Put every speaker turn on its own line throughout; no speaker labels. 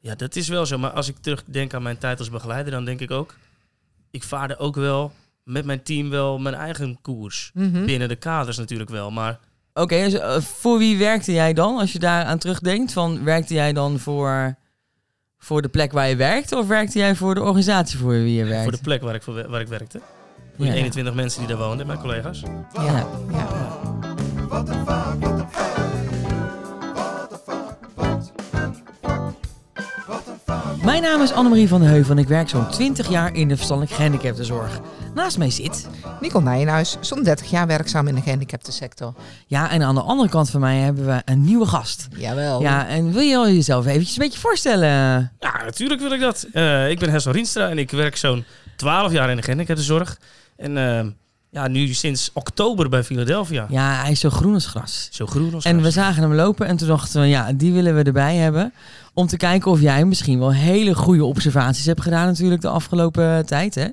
Ja, dat is wel zo. Maar als ik terugdenk aan mijn tijd als begeleider, dan denk ik ook... Ik vaarde ook wel met mijn team wel mijn eigen koers.
Mhm.
Binnen de kaders natuurlijk wel, maar...
Oké, dus, eh, voor wie werkte jij dan? Als je daar aan terugdenkt, van werkte jij dan voor, voor de plek waar je werkte, of werkte jij voor de organisatie voor wie je werkte?
Voor de plek waar ik, voor, waar ik werkte. Voor
Ja.
die 21 mensen die daar woonden, mijn collega's.
Ja.
Ja.
ja.
Mijn naam is Annemarie van den Heuvel en ik werk zo'n 20 jaar in de verstandelijk gehandicaptenzorg. Naast mij zit.
Nicole Nijenhuis, zo'n 30 jaar werkzaam in de gehandicaptensector.
Ja, en aan de andere kant van mij hebben we een nieuwe gast.
Jawel.
Ja, en wil je jezelf eventjes een beetje voorstellen?
Ja, natuurlijk wil ik dat. Eh, ik ben Hessel Rienstra en ik werk zo'n 12 jaar in de gehandicaptenzorg. En eh, ja, nu sinds oktober bij Philadelphia.
Ja, hij is zo groen als gras.
Zo groen als
En we
gras.
zagen hem lopen en toen dachten we, ja, die willen we erbij hebben. Om te kijken of jij misschien wel hele goede observaties hebt gedaan natuurlijk de afgelopen tijd. Hè?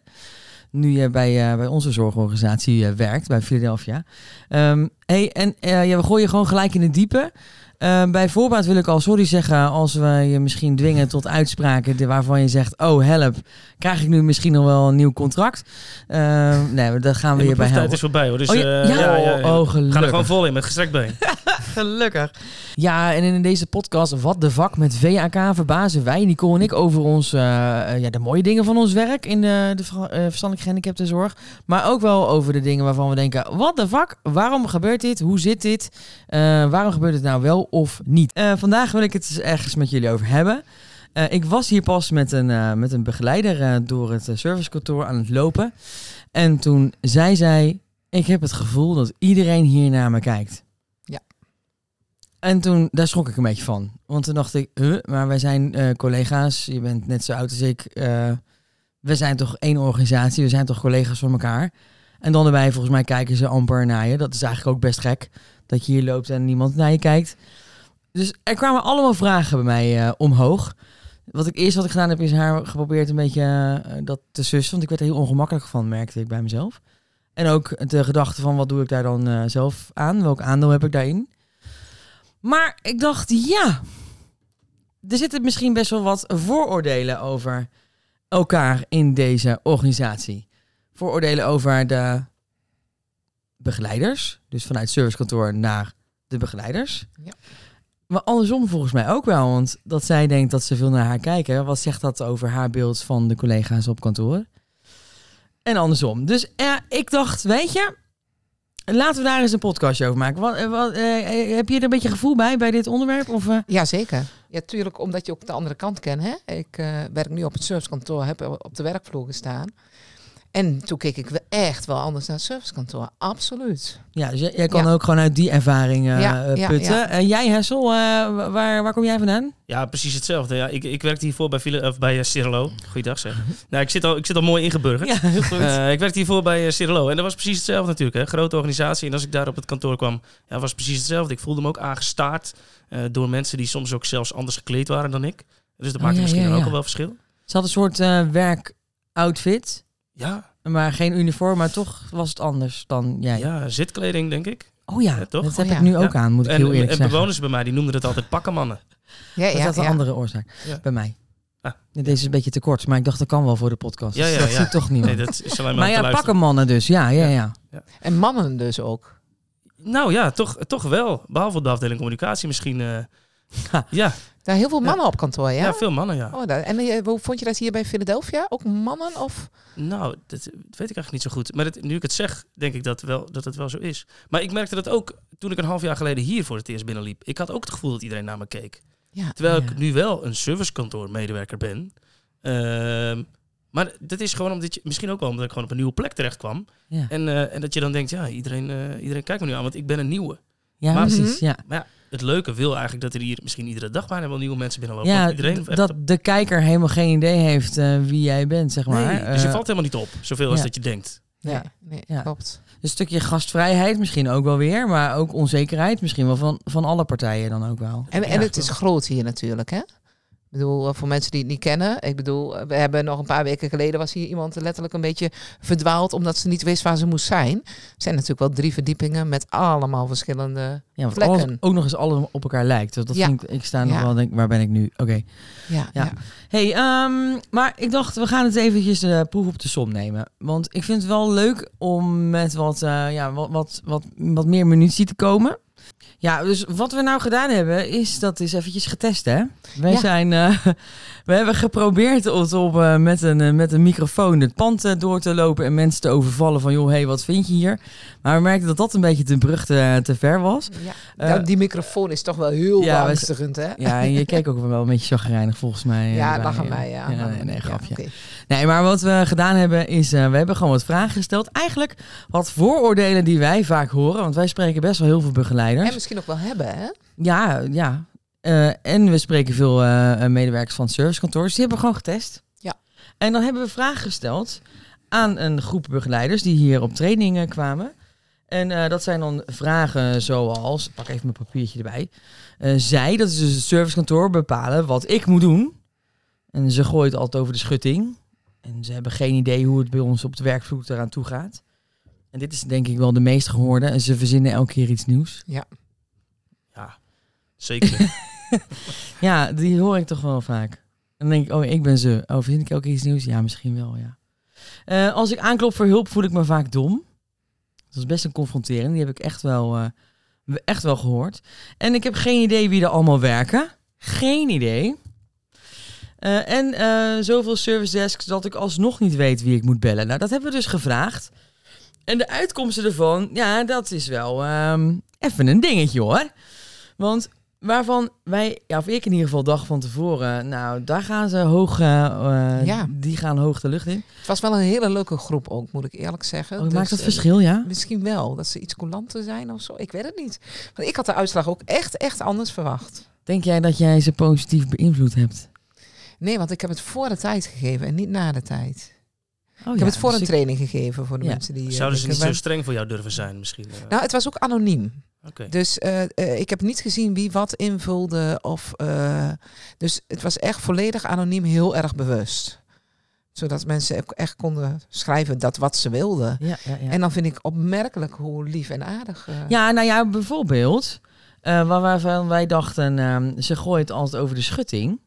Nu je bij, eh, bij onze zorgorganisatie eh, werkt, bij Philadelphia. Ehm, hey, en eh, ja, we gooien gewoon gelijk in het diepe. Eh, bij voorbaat wil ik al sorry zeggen als we je misschien dwingen tot uitspraken waarvan je zegt, oh help, krijg ik nu misschien nog wel een nieuw contract? Ehm, nee, dat gaan we
mijn
bij helpen.
is voorbij hoor. Dus,
Oh, ja,
eh,
ja,
ja, ja, ja.
oh,
We gaan er gewoon vol in met gestrekt been.
Gelukkig. Ja, en in deze podcast Wat de Vak met VAK verbazen wij, Nicole en ik, over ons, eh, eh, ja, de mooie dingen van ons werk in de, de eh, verstandelijk gehandicaptenzorg. Maar ook wel over de dingen waarvan we denken, wat de vak, waarom gebeurt dit, hoe zit dit, Eh, waarom gebeurt het nou wel of niet. Eh, vandaag wil ik het eens ergens met jullie over hebben. Eh, ik was hier pas met een, eh, met een begeleider eh, door het eh, servicekantoor aan het lopen. En toen zei zij, ik heb het gevoel dat iedereen hier naar me kijkt. En toen, daar schrok ik een beetje van. Want toen dacht ik, maar wij zijn eh, collega's. Je bent net zo oud als ik. eh, we zijn toch één organisatie. We zijn toch collega's van elkaar. En dan erbij, volgens mij kijken ze amper naar je. Dat is eigenlijk ook best gek. Dat je hier loopt en niemand naar je kijkt. Dus er kwamen allemaal vragen bij mij eh, omhoog. Wat ik eerst wat ik gedaan heb, is haar geprobeerd een beetje dat te sussen. Want ik werd er heel ongemakkelijk van, merkte ik bij mezelf. En ook de gedachte van, wat doe ik daar dan zelf aan? Welk aandeel heb ik daarin? Maar ik dacht, ja, er zitten misschien best wel wat vooroordelen over elkaar in deze organisatie. Vooroordelen over de begeleiders, dus vanuit servicekantoor naar de begeleiders.
Ja.
Maar andersom volgens mij ook wel, want dat zij denkt dat ze veel naar haar kijken, wat zegt dat over haar beeld van de collega's op kantoor? En andersom. Dus ja, ik dacht, weet je, Laten we daar eens een podcastje over maken. Wat, eh, wat, eh, heb je er een beetje gevoel bij, bij dit onderwerp? Of, eh?
Jazeker. Ja, tuurlijk, omdat je ook de andere kant kent. Ik eh, werk nu op het servicekantoor, heb op de werkvloer gestaan. En toen keek ik wel echt wel anders naar het servicekantoor. Absoluut.
Ja, dus jij, jij kan
Ja.
ook gewoon uit die ervaring eh,
Ja,
eh,
ja,
putten.
ja.
Eh, jij, Hessel, eh, waar, waar kom jij vandaan?
Ja, precies hetzelfde. Ja, ik, ik werkte hiervoor bij, of bij uh, Cirilo. Goeiedag zeg. nou, ik zit, al, ik zit al mooi ingeburgerd.
Ja, heel goed.
Eh, ik werkte hiervoor bij uh, Cirilo. En dat was precies hetzelfde natuurlijk. Hè. Grote organisatie. En als ik daar op het kantoor kwam, ja, was precies hetzelfde. Ik voelde me ook aangestaard eh, door mensen die soms ook zelfs anders gekleed waren dan ik. Dus dat
Oh,
maakte
ja,
misschien ook al wel verschil.
Ze had een soort eh werkoutfit,
Ja,
maar geen uniform, maar toch was het anders dan jij.
ja, zitkleding denk ik.
Oh ja,
Ja, toch?
dat heb
Oh,
ik nu ook
Ja.
aan, moet ik
En,
heel eerlijk
en
zeggen.
bewoners bij mij, die noemden het altijd pakkenmannen.
Ja,
Dat is
ja,
dat een
ja.
andere oorzaak
Ja.
bij mij.
Ah.
Nee, Deze is een beetje te kort, maar ik dacht dat kan wel voor de podcast.
Ja, ja,
dat
ja.
toch niet
Nee, dat is alleen maar,
maar ja, pakken mannen dus. Ja, ja, ja.
En mannen dus ook.
Nou ja, toch, toch wel. Behalve op de afdeling communicatie misschien. eh, ja,
Daar heel veel mannen op kantoor, ja?
ja? veel mannen, ja.
Oh, daar- en eh, hoe vond je dat hier bij Philadelphia? Ook mannen of?
Nou, dat, dat weet ik eigenlijk niet zo goed. Maar het- nu ik het zeg, denk ik dat, wel, dat het wel zo is. Maar ik merkte dat ook toen ik een half jaar geleden hier voor het eerst binnenliep. Ik had ook het gevoel dat iedereen naar me keek.
Ja.
Terwijl ik nu wel een servicekantoormedewerker ben. Ehm, maar dat is gewoon omdat je, misschien ook wel omdat ik gewoon op een nieuwe plek terecht kwam. En, eh, en dat je dan denkt, ja, iedereen, eh, iedereen kijkt me nu aan, want ik ben een nieuwe.
ja
Maar-
precies. Ja.
Maar ja, het leuke wil eigenlijk dat er hier misschien iedere dag bijna wel nieuwe mensen binnenlopen.
Ja,
iedereen
dat
op-
de kijker helemaal geen idee heeft eh, wie jij bent, zeg maar.
Nee, dus je
Eh,
valt helemaal niet op, zoveel als dat je denkt.
Ja.
nee
Ja.
klopt.
Een stukje gastvrijheid misschien ook wel weer, maar ook onzekerheid misschien wel van, van alle partijen dan ook wel.
En, en het is groot hier natuurlijk, hè? Ik bedoel, eh, voor mensen die het niet kennen. Ik bedoel, eh, we hebben nog een paar weken geleden was hier iemand letterlijk een beetje verdwaald omdat ze niet wist waar ze moest zijn. Er zijn natuurlijk wel drie verdiepingen met allemaal verschillende.
Ja, alles ook nog eens allemaal op elkaar lijkt. Dus dat
Ja.
vind ik, ik sta nog
Ja.
wel, denk, waar ben ik nu? Oké.
Ja,
Ja.
ja.
Hey, ehm, maar ik dacht, we gaan het eventjes de proef op de som nemen. Want ik vind het wel leuk om met wat, eh, ja, wat, wat, wat, wat meer munitie te komen. Ja, dus wat we nou gedaan hebben, is dat is eventjes getest, hè? Wij
Ja.
zijn, eh, we hebben geprobeerd om op, eh, met, een, eh, met een microfoon het pand door te lopen en mensen te overvallen van, joh, hey, wat vind je hier? Maar we merkten dat dat een beetje te brug te, te ver was.
Ja. Nou, die microfoon is toch wel heel
ja,
beangstigend, hè?
Ja, en je keek ook wel een beetje chagrijnig volgens mij.
Ja,
erbij,
lach aan
eh.
mij, ja.
nee, nee, grapje. Nee, maar wat we gedaan hebben is, eh, we hebben gewoon wat vragen gesteld. Eigenlijk wat vooroordelen die wij vaak horen, want wij spreken best wel heel veel begeleiders.
En misschien ook wel hebben, hè?
Ja, ja. Eh, en we spreken veel eh, medewerkers van servicekantoors. Die hebben we gewoon getest.
Ja.
En dan hebben we vragen gesteld aan een groep begeleiders die hier op trainingen kwamen. En dat zijn dan vragen zoals, pak even mijn papiertje erbij. Zij, dat is dus het servicekantoor, bepalen wat ik moet doen. En ze gooien het altijd over de schutting. En ze hebben geen idee hoe het bij ons op de werkvloer eraan toe gaat. En dit is denk ik wel de meest gehoorde. En ze verzinnen elke keer iets nieuws.
Ja, zeker.
Ja, die hoor ik toch wel vaak. Dan denk ik, oh, ik ben ze. Oh, vind ik ook iets nieuws? Ja, misschien wel, ja. Eh, als ik aanklop voor hulp, voel ik me vaak dom. Dat is best een confronterend. Die heb ik echt wel, eh, echt wel gehoord. En ik heb geen idee wie er allemaal werken. Geen idee. Eh, en eh, zoveel service desks dat ik alsnog niet weet wie ik moet bellen. Nou, dat hebben we dus gevraagd. En de uitkomsten ervan, ja, dat is wel ehm, even een dingetje hoor. Want waarvan wij, ja, of ik in ieder geval dacht van tevoren, nou, daar gaan ze hoog, eh,
Ja.
die gaan hoog de lucht in.
Het was wel een hele leuke groep ook, moet ik eerlijk zeggen.
Oh,
Dus,
maakt dat
eh,
verschil, ja?
Misschien wel, dat ze iets coulanter zijn of zo. Ik weet het niet. Want ik had de uitslag ook echt, echt anders verwacht.
Denk jij dat jij ze positief beïnvloed hebt?
Nee, want ik heb het voor de tijd gegeven en niet na de tijd.
Oh,
ik heb het voor
dus
een
ik-
training gegeven voor de
Ja.
mensen die... eh,
Zouden ze niet zo streng voor jou durven zijn misschien? eh?
Nou, het was ook anoniem.
Oké.
Dus eh, eh, ik heb niet gezien wie wat invulde. Of, eh, dus het was echt volledig anoniem, heel erg bewust. Zodat mensen echt konden schrijven dat wat ze wilden.
Ja, ja, ja.
En dan vind ik opmerkelijk hoe lief en aardig. eh,
ja, nou ja, bijvoorbeeld, eh, waar waarvan wij dachten, ehm, ze gooit het altijd over de schutting.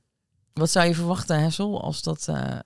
Wat zou je verwachten, Hessel, als dat... eh,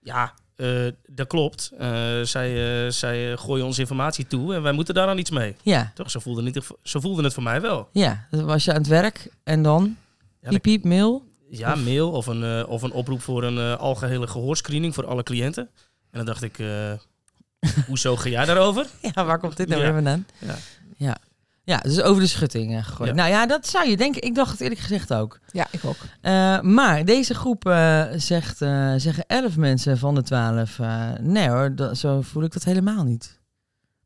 Ja, eh, dat klopt. Eh, zij, zij gooien ons informatie toe en wij moeten daar dan iets mee.
ja,
Toch? Zo voelde, niet, zo voelde het voor mij wel.
ja, dan was je aan het werk en dan?
Ja,
piep, piep, mail?
Ja,
Of-
mail of een, of een oproep voor een eh, algehele gehoorscreening voor alle cliënten. En dan dacht ik, hoezo ga jij daarover?
Ja, waar komt dit nou
Ja.
weer vandaan?
Ja.
Ja. Ja, dus over de schutting eh, gegooid.
Ja.
Nou ja, dat zou je denken. Ik dacht het eerlijk gezegd ook.
ja, ik ook.
Eh, maar deze groep eh, zegt, eh, zeggen 11 mensen van de 12. eh, nee hoor, dat, zo voel ik dat helemaal niet.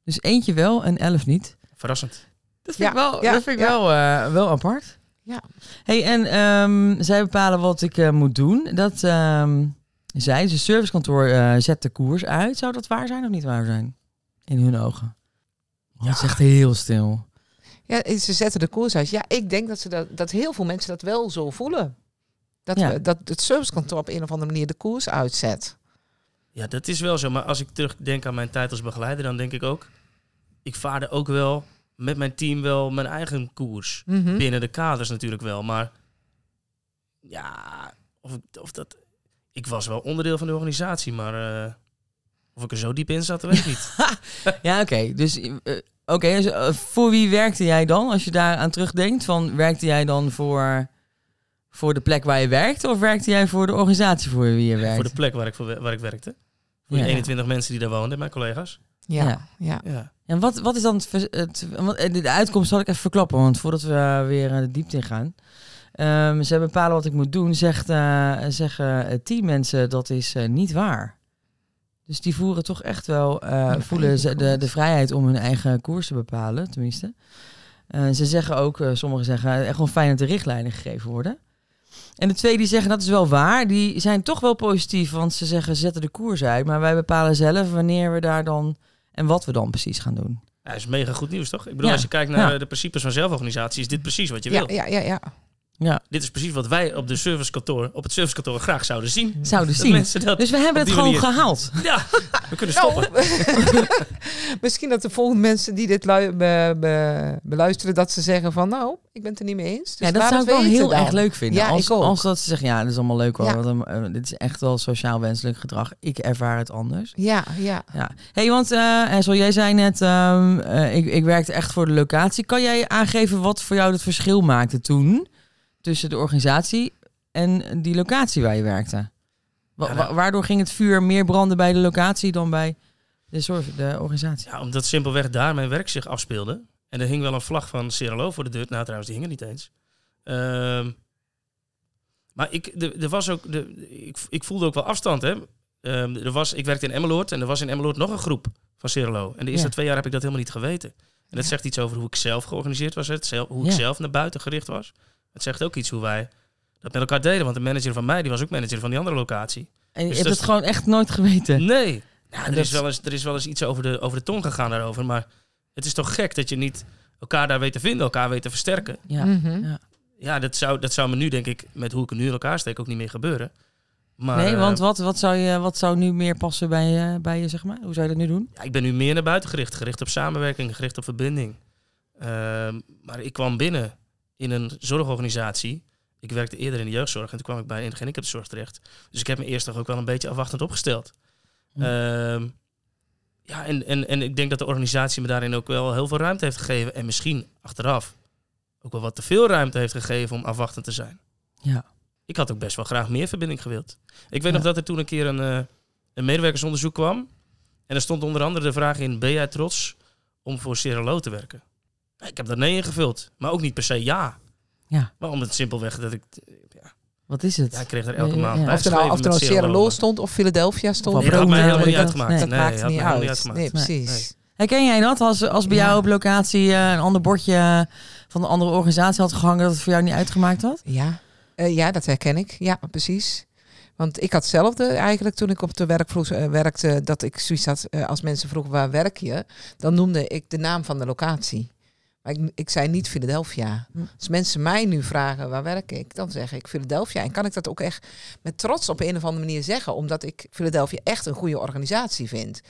Dus eentje wel en 11 niet.
Verrassend.
Dat vind
Ja,
ik wel,
ja,
dat vind ik
ja.
wel, eh, wel apart.
Ja.
Hey, en ehm, zij bepalen wat ik eh, moet doen. Dat ehm, zij, dus het servicekantoor, eh, zet de koers uit. Zou dat waar zijn of niet waar zijn? In hun ogen. Oh, Het is echt heel stil.
Ja, ze zetten de koers uit. Ja, ik denk dat, ze dat, dat heel veel mensen dat wel zo voelen. Dat,
Ja.
we, dat het servicekantoor op een of andere manier de koers uitzet.
Ja, dat is wel zo. Maar als ik terugdenk aan mijn tijd als begeleider, dan denk ik ook... Ik vaarde ook wel met mijn team wel mijn eigen koers.
Mhm.
Binnen de kaders natuurlijk wel. Maar ja, of, ik- of dat... Ik was wel onderdeel van de organisatie, maar... eh, of ik er zo diep in zat, weet ik niet.
Ja, oké. Dus eh, oké, dus, eh, voor wie werkte jij dan? Als je daar aan terugdenkt, van werkte jij dan voor, voor de plek waar je werkt, of werkte jij voor de organisatie voor wie je werkt?
Voor de plek waar ik, voor, waar ik werkte. Voor
Ja.
die 21 mensen die daar woonden, mijn collega's.
Ja,
Ja.
ja.
Ja.
En wat, wat is dan het, het want, eh, de uitkomst zal ik even verklappen, want voordat we eh, weer eh, de diepte in gaan. Ehm, ze bepalen wat ik moet doen, zegt, eh, zeggen tien mensen dat is eh, niet waar. Dus die voeren toch echt wel, eh, voelen ze de, de vrijheid om hun eigen koers te bepalen, tenminste. Eh, ze zeggen ook, eh, sommigen zeggen, echt wel fijn dat de richtlijnen gegeven worden. En de twee die zeggen dat is wel waar, die zijn toch wel positief, want ze zeggen ze zetten de koers uit, maar wij bepalen zelf wanneer we daar dan en wat we dan precies gaan doen.
Ja, dat is mega goed nieuws, toch? Ik bedoel,
Ja.
als je kijkt naar
Ja.
de principes van zelforganisatie, is dit precies wat je
Ja,
wil.
ja, ja, ja.
Ja.
Dit is precies wat wij op, de servicekantoor, op het servicekantoor graag zouden zien.
Zouden
Dat
zien.
mensen dat
Dus we hebben het gewoon
manier-
gehaald.
Ja, we kunnen
Nou,
stoppen.
Misschien dat de volgende mensen die dit be- be- beluisteren, dat ze zeggen van nou, ik ben het er niet mee eens. Dus
ja, dat zou ik wel heel
dan.
erg leuk vinden.
Ja,
als,
ik ook.
als dat ze zeggen, ja, dat is allemaal leuk hoor.
Ja.
Want, dan, eh, dit is echt wel sociaal wenselijk gedrag. Ik ervaar het anders.
Ja, ja.
Ja. hey, want eh Hessel, jij zei net, ehm, eh, ik, ik werkte echt voor de locatie. Kan jij aangeven wat voor jou het verschil maakte toen tussen de organisatie en die locatie waar je werkte? Wa-
Ja,
wa-
nou-
waardoor ging het vuur meer branden bij de locatie dan bij de, zorg, de organisatie?
Ja, omdat simpelweg daar mijn werk zich afspeelde. En er hing wel een vlag van Cerelo voor de deur. Nou, trouwens, die hing er niet eens. Ehm, maar ik, er, was ook, de, ik, ik voelde ook wel afstand. Hè. Ehm, er was, ik werkte in Emmeloord en er was in Emmeloord nog een groep van Cerelo. En de eerste
Ja.
twee jaar heb ik dat helemaal niet geweten. En dat
Ja.
zegt iets over hoe ik zelf georganiseerd was. Het zelf, hoe ik zelf naar buiten gericht was. Het zegt ook iets hoe wij dat met elkaar deden. Want de manager van mij, die was ook manager van die andere locatie.
En je
Dus
hebt
dat
het gewoon echt nooit geweten.
Nee. Ja, er,
dat
is wel eens, er is wel eens iets over de, over de tong gegaan daarover. Maar het is toch gek dat je niet elkaar daar weet te vinden, elkaar weet te versterken.
Ja.
Mhm.
Ja.
Ja, dat zou, dat zou me nu, denk ik, met hoe ik het nu in elkaar steek, ook niet meer gebeuren. Maar,
nee,
eh,
want wat, wat, zou je, wat zou nu meer passen bij, eh, bij je, zeg maar? Hoe zou je dat nu doen?
ja, ik ben nu meer naar buiten gericht. Gericht op samenwerking, gericht op verbinding. Ehm, maar ik kwam binnen in een zorgorganisatie. Ik werkte eerder in de jeugdzorg en toen kwam ik bij een gehandicaptenzorg terecht. Dus ik heb me eerst toch ook wel een beetje afwachtend opgesteld.
Hm.
Ehm, ja, en, en, en ik denk dat de organisatie me daarin ook wel heel veel ruimte heeft gegeven. En misschien achteraf ook wel wat te veel ruimte heeft gegeven om afwachtend te zijn.
Ja.
Ik had ook best wel graag meer verbinding gewild. Ik weet
Ja.
nog dat er toen een keer een, eh, een medewerkersonderzoek kwam. En er stond onder andere de vraag in: ben jij trots om voor Cerelo te werken? Ik heb daar nee ingevuld, maar ook niet per se ja.
Ja.
Maar om het simpelweg dat ik, ja,
Wat is het?
ja, ik kreeg er elke maand
ja.
bij
Of er nou, of er nou Sierra stond of Philadelphia stond.
Of
Nee, dat had mij
Rome,
helemaal niet uitgemaakt.
nee.
dat
Nee,
maakt niet uit.
uitgemaakt.
Nee,
Nee,
precies.
Herken jij dat? Als, als bij
Ja.
jou op locatie eh, een ander bordje van een andere organisatie had gehangen, dat het voor jou niet uitgemaakt had?
Ja. Eh, ja, dat herken ik. Ja, precies. Want ik had hetzelfde eigenlijk toen ik op de werkvloer eh, werkte, dat ik zoiets had, eh, als mensen vroegen waar werk je, dan noemde ik de naam van de locatie. Maar ik, ik zei niet Philadelphia.
Hm.
Als mensen mij nu vragen waar werk ik, dan zeg ik Philadelphia. En kan ik dat ook echt met trots op een of andere manier zeggen, omdat ik Philadelphia echt een goede organisatie vind.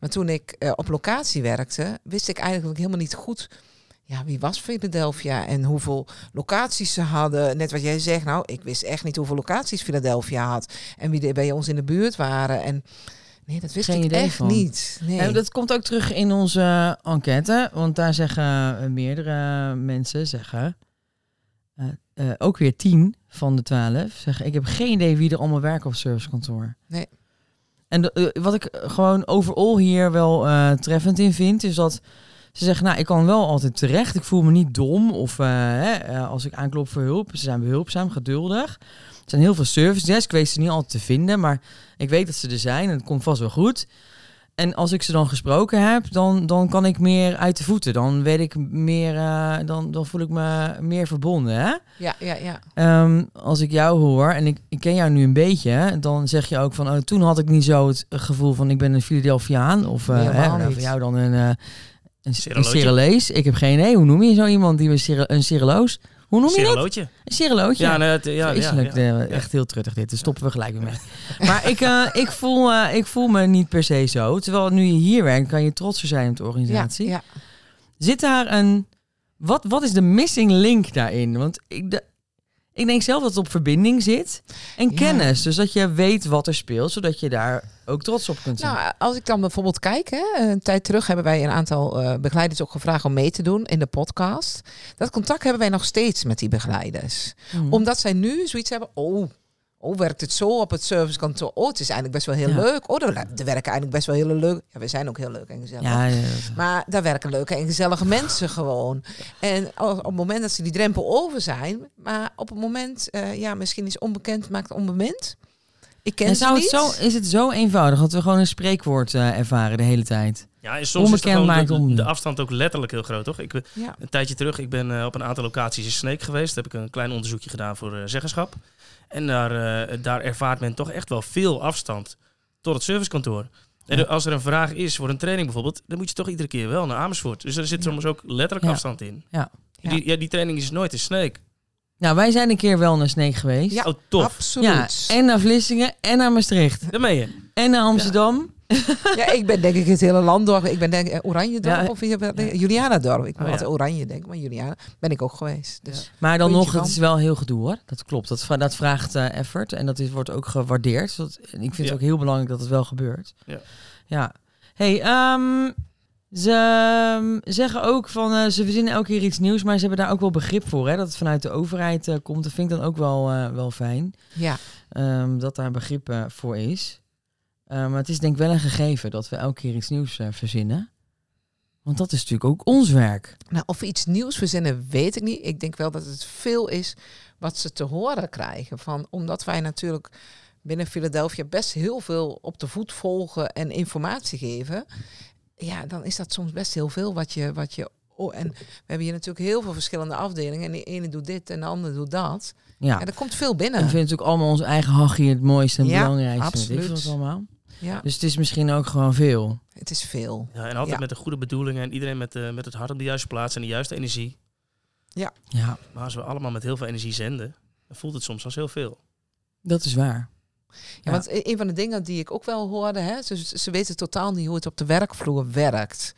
Maar toen ik eh, op locatie werkte, wist ik eigenlijk helemaal niet goed ja, wie was Philadelphia en hoeveel locaties ze hadden. Net wat jij zegt, nou, ik wist echt niet hoeveel locaties Philadelphia had. En wie er bij ons in de buurt waren. En nee, dat wist
Geen
ik echt
van.
niet. Nee.
En dat komt ook terug in onze enquête, want daar zeggen meerdere mensen, zeggen, eh, eh, ook weer tien van de twaalf, zeggen ik heb geen idee wie er allemaal werken op servicekantoor.
Nee.
En eh, wat ik gewoon overal hier wel treffend in vind, is dat ze zeggen, nou, ik kan wel altijd terecht, ik voel me niet dom, of hè, als ik aanklop voor hulp, ze zijn behulpzaam, geduldig. Er zijn heel veel service desk, ik weet ze niet altijd te vinden, maar ik weet dat ze er zijn en het komt vast wel goed. En als ik ze dan gesproken heb, dan, dan kan ik meer uit de voeten. Dan weet ik meer, eh, dan, dan voel ik me meer verbonden. Hè?
Ja, ja, ja.
Ehm, als ik jou hoor, en ik, ik ken jou nu een beetje, dan zeg je ook van, oh, toen had ik niet zo het gevoel van ik ben een Philadelphiaan. Of eh,
Nee,
hè, nou, voor jou dan een, eh een. Cerelees. Ik heb geen idee. Hoe noem je zo iemand die een, cere- een Cereloos? Hoe noem je dat? Een Cerelootje.
Ja, nee, het- ja, ja,
Vreselijk,
ja.
eh, echt heel truttig dit. Daar stoppen we gelijk weer mee. maar ik, eh, ik, voel, eh, ik voel me niet per se zo. Terwijl nu je hier werkt, kan je trotser zijn op de organisatie.
ja.
Zit daar een... Wat, wat is de missing link daarin? Want ik, de, ik denk zelf dat het op verbinding zit. En
Ja.
kennis. Dus dat je weet wat er speelt. Zodat je daar ook trots op kunt zijn.
Nou, als ik dan bijvoorbeeld kijk, hè, een tijd terug hebben wij een aantal eh, begeleiders ook gevraagd om mee te doen in de podcast. Dat contact hebben wij nog steeds met die begeleiders.
Mhm.
Omdat zij nu zoiets hebben, oh, oh werkt het zo op het servicekantoor? Oh, het is eigenlijk best wel heel
Ja.
leuk. Oh, er, er werken eigenlijk best wel hele leuk. Ja, we zijn ook heel leuk en gezellig.
ja, ja, dat-
Maar daar werken leuke en gezellige mensen gewoon. En op het moment dat ze die drempel over zijn, maar op het moment, eh, ja, misschien is onbekend maakt onbemind. Ik ken
en zou het
niet.
zo, is het zo eenvoudig dat we gewoon een spreekwoord eh, ervaren de hele tijd?
Ja, en soms
Onbekend
is de,
maakt
gewoon de,
om-
de afstand ook letterlijk heel groot, toch? Ik, ben-
Ja.
een tijdje terug, ik ben eh, op een aantal locaties in Sneek geweest. Daar heb ik een klein onderzoekje gedaan voor eh, zeggenschap. En daar, eh, daar ervaart men toch echt wel veel afstand tot het servicekantoor. En
Ja.
als er een vraag is voor een training bijvoorbeeld, dan moet je toch iedere keer wel naar Amersfoort. Dus er zit
Ja.
soms ook letterlijk
Ja.
afstand in.
Ja.
Die, ja, die training is nooit in Sneek.
Nou, wij zijn een keer wel naar Sneek geweest.
Ja,
Oh, tof.
Absoluut.
Ja, en naar Vlissingen en naar Maastricht.
Daar ben je.
En naar Amsterdam.
Ja, ik ben denk ik het hele land door. Ik ben denk ik Oranje dorp
Ja.
of Juliana dorp. Ik moet
Oh, ja.
altijd Oranje denken, maar Juliana ben ik ook geweest. Dus
Maar dan nog, het is wel heel gedoe hoor. Dat klopt. Dat, vra- dat vraagt eh, effort en dat is, wordt ook gewaardeerd. Dat, ik vind
Ja.
het ook heel belangrijk dat het wel gebeurt.
Ja.
ja. Hey, ehm, ze ehm, zeggen ook van, eh, ze verzinnen elke keer iets nieuws, maar ze hebben daar ook wel begrip voor. Hè? Dat het vanuit de overheid eh, komt. Dat vind ik dan ook wel, eh, wel fijn.
ja,
ehm, dat daar begrip voor is. Eh, maar het is denk ik wel een gegeven dat we elke keer iets nieuws eh, verzinnen. Want dat is natuurlijk ook ons werk.
nou, of we iets nieuws verzinnen, weet ik niet. Ik denk wel dat het veel is wat ze te horen krijgen. Van, omdat wij natuurlijk binnen Philadelphia best heel veel op de voet volgen en informatie geven. Ja, dan is dat soms best heel veel wat je. Wat je oh, en we hebben hier natuurlijk heel veel verschillende afdelingen. En de ene doet dit en de andere doet dat.
Ja.
En er komt veel
En we
binnen.
vinden natuurlijk allemaal ons eigen hachje het mooiste en
Ja,
belangrijkste.
Absoluut.
allemaal.
Ja,
Dus het is misschien ook gewoon veel.
het is veel.
Ja, en altijd
Ja.
met de goede bedoelingen en iedereen met, eh, met het hart op de juiste plaats en de juiste energie.
Ja,
Maar als we allemaal met heel veel energie zenden, dan voelt het soms als heel veel.
dat is waar.
Ja,
Ja.
want e- een van de dingen die ik ook wel hoorde, hè, ze, ze weten totaal niet hoe het op de werkvloer werkt.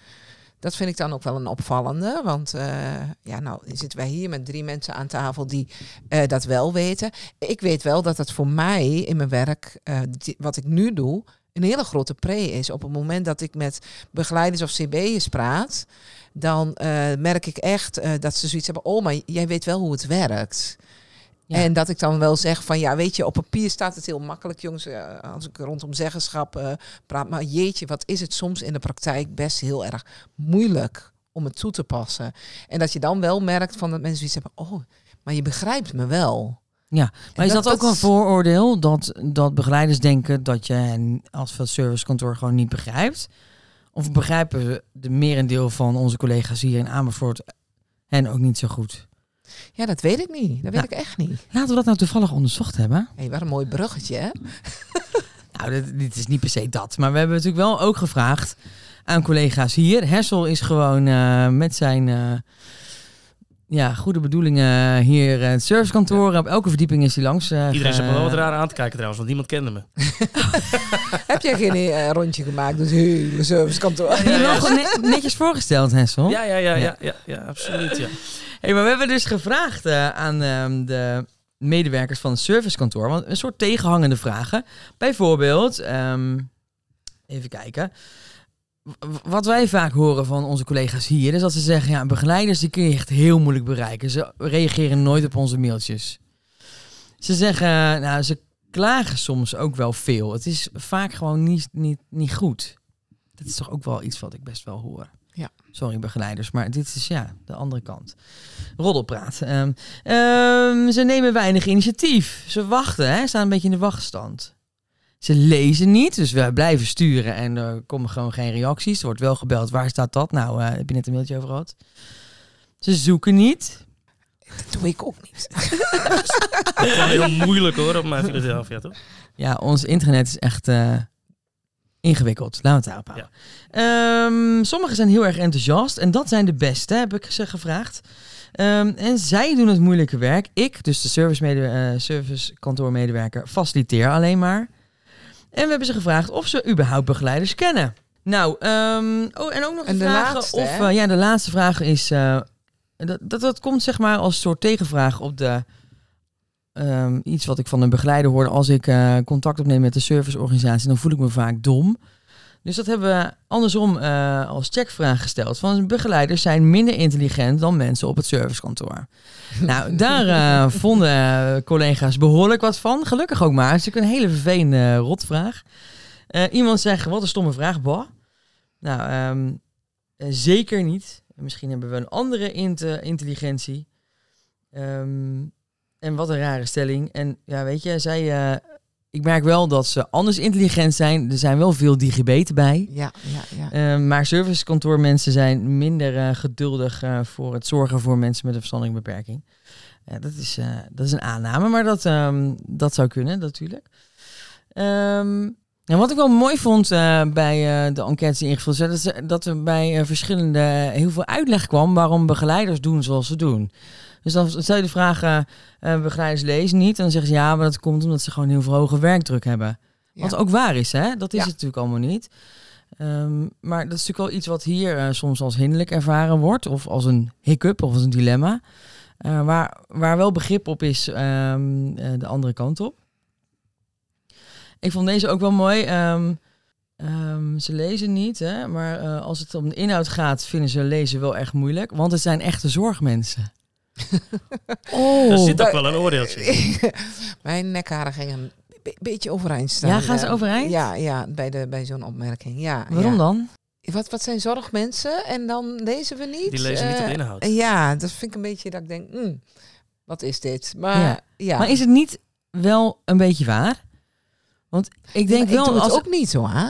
Dat vind ik dan ook wel een opvallende. Want eh, ja, nou zitten wij hier met drie mensen aan tafel die eh, dat wel weten. Ik weet wel dat het voor mij in mijn werk, eh, die- wat ik nu doe, een hele grote pre is. Op het moment dat ik met begeleiders of CB'ers praat, dan eh, merk ik echt eh, dat ze zoiets hebben. Oh, maar jij weet wel hoe het werkt.
Ja.
En dat ik dan wel zeg van ja, weet je, op papier staat het heel makkelijk, jongens. eh, als ik rondom zeggenschap praat. Maar jeetje, wat is het soms in de praktijk best heel erg moeilijk om het toe te passen. En dat je dan wel merkt van dat mensen zoiets hebben. Oh, maar je begrijpt me wel.
Ja, maar is
dat-
dat, ook een vooroordeel dat, dat begeleiders denken dat je hen als servicekantoor gewoon niet begrijpt? Of begrijpen de merendeel van onze collega's hier in Amersfoort hen ook niet zo goed?
Ja, dat weet ik niet. Dat weet
Ja.
ik echt niet.
Laten we dat nou toevallig onderzocht hebben.
Hé, wat een mooi bruggetje, hè?
Nou, dit, dit is niet per se dat. Maar we hebben natuurlijk wel ook gevraagd aan collega's hier. Hessel is gewoon eh, met zijn eh, ja, goede bedoelingen hier eh, het servicekantoor. Op elke verdieping is hij langs. eh,
Iedereen zat me wel wat raar aan te kijken trouwens, want niemand kende me.
Heb jij geen eh, rondje gemaakt door het hele servicekantoor?
Gewoon ne- netjes voorgesteld, Hessel?
Ja, ja, ja, ja, ja, ja, absoluut. Ja.
Hey, maar we hebben dus gevraagd eh, aan ehm, de medewerkers van het servicekantoor. Want een soort tegenhangende vragen. Bijvoorbeeld, ehm, even kijken. Wat wij vaak horen van onze collega's hier, is dat ze zeggen: ja, begeleiders die kun je echt heel moeilijk bereiken. Ze reageren nooit op onze mailtjes. Ze zeggen, nou, ze klagen soms ook wel veel. Het is vaak gewoon niet, niet, niet goed. Dat is toch ook wel iets wat ik best wel hoor.
Ja.
Sorry, begeleiders, maar dit is ja, de andere kant. Roddelpraat. Ehm, ehm, ze nemen weinig initiatief. Ze wachten, hè, staan een beetje in de wachtstand. Ze lezen niet, dus we blijven sturen en er komen gewoon geen reacties. Er wordt wel gebeld, waar staat dat? Nou, eh, heb je net een mailtje over gehad. Ze zoeken niet.
Dat doe ik ook niet.
Dat is wel heel moeilijk hoor, op mijn Philadelphia, toch?
Ja, ons internet is echt eh, ingewikkeld. Laten we het daarop houden. Ehm, sommigen zijn heel erg enthousiast en dat zijn de beste, heb ik ze gevraagd. Ehm, en zij doen het moeilijke werk. Ik, dus de service eh servicekantoormedewerker, faciliteer alleen maar. En we hebben ze gevraagd of ze überhaupt begeleiders kennen. Nou, ehm, oh, en ook nog
En
een
de
vraag
laatste,
of... eh, ja, de laatste vraag is... eh, dat, dat, dat komt zeg maar als soort tegenvraag op de... ehm, iets wat ik van een begeleider hoorde als ik eh, contact opneem met de serviceorganisatie, dan voel ik me vaak dom. Dus dat hebben we andersom eh, als checkvraag gesteld. Van begeleiders zijn minder intelligent dan mensen op het servicekantoor. nou, daar eh, vonden eh, collega's behoorlijk wat van. Gelukkig ook maar. Het is natuurlijk een hele vervelende rotvraag. Eh, iemand zegt, wat een stomme vraag, boah. Nou, ehm, eh, zeker niet. Misschien hebben we een andere int- intelligentie. Ehm, en wat een rare stelling. En ja, weet je, zij... eh, ik merk wel dat ze anders intelligent zijn. Er zijn wel veel digibeten bij.
Ja, ja, ja.
Uh, maar servicekantoormensen zijn minder eh, geduldig uh, voor het zorgen voor mensen met een verstandelijke beperking. Dat, is, uh, dat is een aanname, maar dat, um, dat zou kunnen natuurlijk. Um, en wat ik wel mooi vond bij de enquêtes die ingevuld zijn, dat, dat er bij verschillende heel veel uitleg kwam waarom begeleiders doen zoals ze doen. Dus dan stel je de vraag, eh eh, begeleiders lezen niet. En dan zeggen ze ja, maar dat komt omdat ze gewoon heel veel hoge werkdruk hebben. Wat ook waar is, hè? Dat is
Ja.
het natuurlijk allemaal niet. Ehm, maar dat is natuurlijk wel iets wat hier eh, soms als hinderlijk ervaren wordt. Of als een hiccup of als een dilemma. Eh, waar, waar wel begrip op is ehm, eh, de andere kant op. Ik vond deze ook wel mooi. Ehm, ze lezen niet, hè? maar als het om de inhoud gaat, vinden ze lezen wel erg moeilijk. Want het zijn echte zorgmensen. Oh,
Er zit ook wel een oordeeltje in.
Mijn nekharen gingen een be- beetje overeind staan.
Ja, gaan ze
Eh,
overeind?
Ja, ja bij, de, bij zo'n opmerking. Ja,
waarom
ja.
dan?
Wat, wat zijn zorgmensen? En dan lezen we niet?
Die lezen niet
Eh,
de inhoud.
Ja, dat vind ik een beetje dat ik denk, hmm, wat is dit? Maar
Ja.
ja,
Maar is het niet wel een beetje waar? Want ik denk wel
ik doe het
als...
ook niet zo, hè?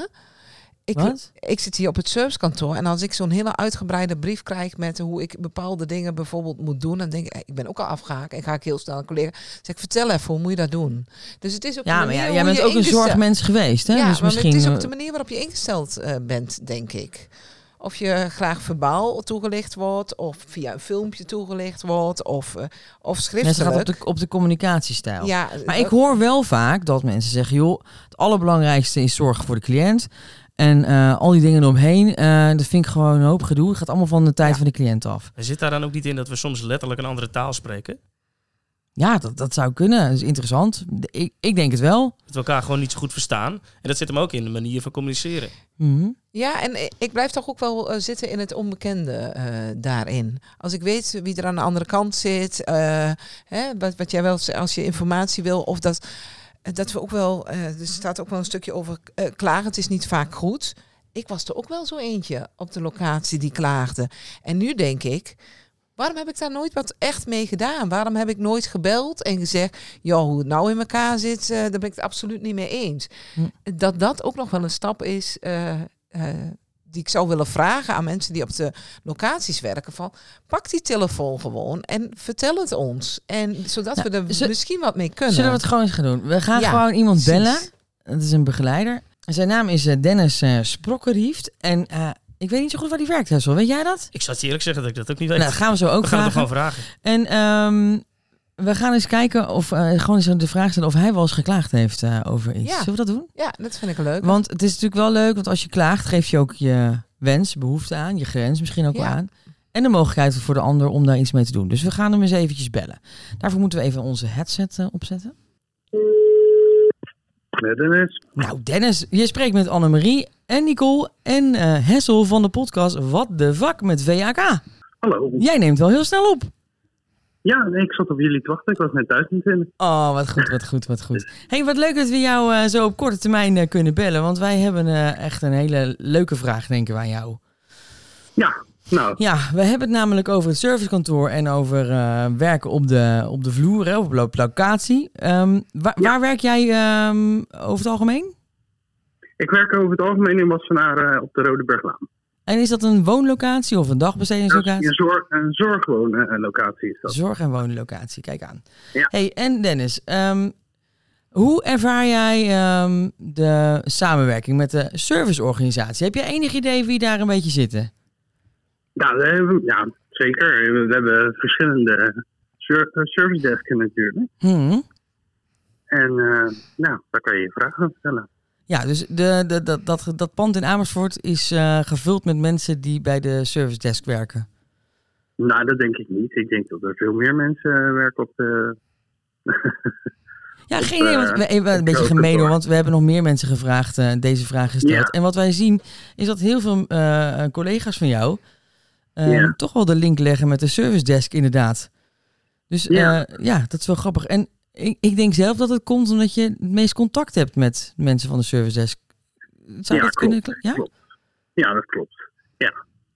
Ik,
Wat?
ik zit hier op het servicekantoor en als ik zo'n hele uitgebreide brief krijg met hoe ik bepaalde dingen bijvoorbeeld moet doen, dan denk ik, ik ben ook al afgehaakt en ga ik heel snel een collega zeg ik, vertel even, hoe moet je dat doen? Dus het is ook
Ja, maar ja, jij bent ook een zorgmens geweest, hè?
Ja,
dus
maar
misschien...
het is ook
eh,
de manier waarop je ingesteld eh, bent, denk ik. Of je graag verbaal toegelicht wordt, of via een filmpje toegelicht wordt, of, eh, of
Net
schriftelijk.
gaat op de, op de communicatiestijl.
ja,
Maar ik hoor wel vaak dat mensen zeggen, joh, het allerbelangrijkste is zorgen voor de cliënt. En eh, al die dingen eromheen, eh, dat vind ik gewoon een hoop gedoe. Het gaat allemaal van de tijd
Ja.
van de cliënt af.
En zit daar dan ook niet in dat we soms letterlijk een andere taal spreken?
Ja, dat, dat zou kunnen. Dat is interessant. Ik, ik denk het wel.
Dat we elkaar gewoon niet zo goed verstaan. En dat zit hem ook in de manier van communiceren.
Mhm.
Ja, en ik blijf toch ook wel eh, zitten in het onbekende eh, daarin. Als ik weet wie er aan de andere kant zit, eh, hè, wat, wat jij wel als je informatie wil, of dat, dat we ook wel, eh, er staat ook wel een stukje over eh, klagen. Het is niet vaak goed. Ik was er ook wel zo eentje op de locatie die klaagde. En nu denk ik, waarom heb ik daar nooit wat echt mee gedaan? Waarom heb ik nooit gebeld en gezegd, ja, hoe het nou in elkaar zit, eh, daar ben ik het absoluut niet mee eens.
Hm.
Dat dat ook nog wel een stap is eh, eh, die ik zou willen vragen aan mensen die op de locaties werken. Van, pak die telefoon gewoon en vertel het ons. En zodat
Nou,
we er misschien wat mee kunnen.
Zullen we het gewoon eens gaan doen? We gaan
Ja,
gewoon iemand bellen. Dat is een begeleider. Zijn naam is eh, Dennis eh Sprokkerhieft. En eh, ik weet niet zo goed waar die werkt, Hessel. Weet jij dat?
Ik zou het je eerlijk zeggen dat ik dat ook niet weet.
Nou, dat gaan we zo ook
we gaan het
vragen.
gewoon vragen.
En ehm, we gaan eens kijken of eh, gewoon eens de vraag stellen of hij wel eens geklaagd heeft eh, over iets.
Ja.
Zullen we dat doen?
Ja, dat vind ik leuk.
Want het is natuurlijk wel leuk, want als je klaagt, geef je ook je wens, behoefte aan, je grens misschien ook
Ja.
aan. En de mogelijkheid voor de ander om daar iets mee te doen. Dus we gaan hem eens eventjes bellen. Daarvoor moeten we even onze headset eh, opzetten.
Met Dennis.
Nou, Dennis, je spreekt met Annemarie en Nicole en eh, Hessel van de podcast Wat de Vak met VAK.
Hallo.
Jij neemt wel heel snel op.
Ja, nee, ik zat op jullie te wachten. Ik was net thuis aan het vinden.
Oh, wat goed, wat goed, wat goed. hey, wat leuk dat we jou eh, zo op korte termijn eh, kunnen bellen. Want wij hebben eh, echt een hele leuke vraag, denken we aan jou.
Ja, nou,
Ja, we hebben het namelijk over het servicekantoor en over werken op de, op de vloer, hè, op de locatie. Ehm, waar, waar werk jij ehm, over het algemeen?
ik werk over het algemeen in Wassenaar op de Rode Berglaan.
En is dat een woonlocatie of een dagbestedingslocatie?
een, zorg, een zorgwoonlocatie is dat.
Zorg- en woonlocatie, kijk aan.
Ja.
Hey, en Dennis, ehm, hoe ervaar jij ehm, de samenwerking met de serviceorganisatie? Heb je enig idee wie daar een beetje zitten?
Ja, we hebben, ja, zeker. We hebben verschillende eh, service desken natuurlijk.
Hmm.
En eh, nou, daar kan je je vragen over stellen.
Ja, dus de, de, dat, dat, dat pand in Amersfoort is eh, gevuld met mensen die bij de service desk werken.
Nou, dat denk ik niet. Ik denk dat er veel meer mensen eh, werken op de...
Ja, geen idee. Want
eh,
we, even een beetje gemeen hoor, want we hebben nog meer mensen gevraagd deze vraag gesteld.
Ja.
En wat wij zien is dat heel veel collega's van jou eh,
Ja.
toch wel de link leggen met de service desk inderdaad. Dus ja,
Ja.
ja dat is wel grappig. En ik, ik denk zelf dat het komt omdat je het meest contact hebt met mensen van de service desk. Zou
Ja,
dat kunnen?
klopt.
Ja?
Klopt. Ja, dat klopt.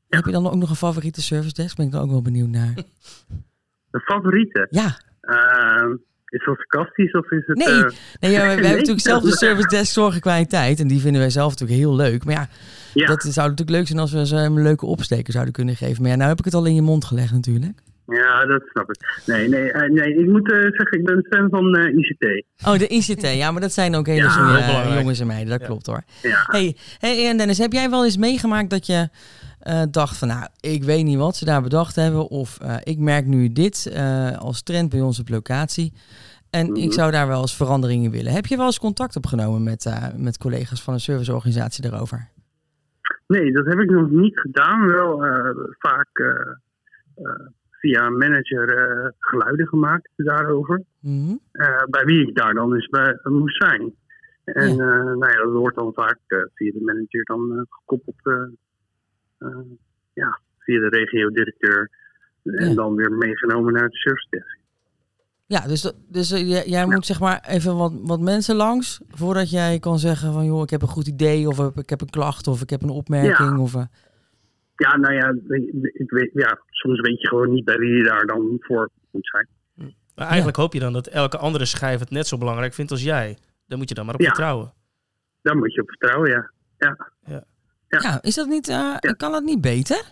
Heb je dan ook nog een favoriete service desk? Ben ik dan ook wel benieuwd naar.
De favoriete?
Ja,
Eh, is dat sarcastisch of is het...
Nee,
eh,
Nee, ja, we, we
Nee.
hebben natuurlijk zelf de service desk zorg en kwaliteit. En die vinden wij zelf natuurlijk heel leuk. Maar ja,
ja.
dat zou natuurlijk leuk zijn als we ze een leuke opsteker zouden kunnen geven. Maar ja, nou heb ik het al in je mond gelegd natuurlijk.
Ja, dat snap ik. Nee, nee, eh, nee ik moet eh, zeggen, ik ben fan van eh, ICT.
Oh, de ICT. Ja, maar dat zijn ook hele
Ja,
jongens en meiden. Dat
Ja.
klopt hoor.
Ja.
Hey, hey, en Dennis, heb jij wel eens meegemaakt dat je dacht van, nou, ik weet niet wat ze daar bedacht hebben. Of ik merk nu dit als trend bij ons op locatie. En ik
Mhm.
zou daar wel eens verandering in willen. Heb je wel eens contact opgenomen met, met collega's van een serviceorganisatie daarover?
Nee, dat heb ik nog niet gedaan. Wel vaak via een manager eh, geluiden gemaakt daarover.
Mhm.
eh, bij wie ik daar dan eens bij moest zijn. En
Ja.
eh, nou ja, dat wordt dan vaak via de manager dan gekoppeld. ja, via de regio-directeur. En
Ja.
dan weer meegenomen naar de service desk.
Ja, dus, dus jij, moet zeg maar even wat, wat mensen langs voordat jij kan zeggen van joh, ik heb een goed idee of ik heb een klacht of ik heb een opmerking. Of,
Ja, nou ja, ik, weet, ja, soms weet je gewoon niet bij wie je daar dan voor moet zijn.
Maar eigenlijk hoop je dan dat elke andere schijf het net zo belangrijk vindt als jij. Daar moet je dan maar op
Ja.
vertrouwen.
Daar moet je op vertrouwen, ja. Ja, Ja.
ja, is dat niet, eh, kan dat niet beter?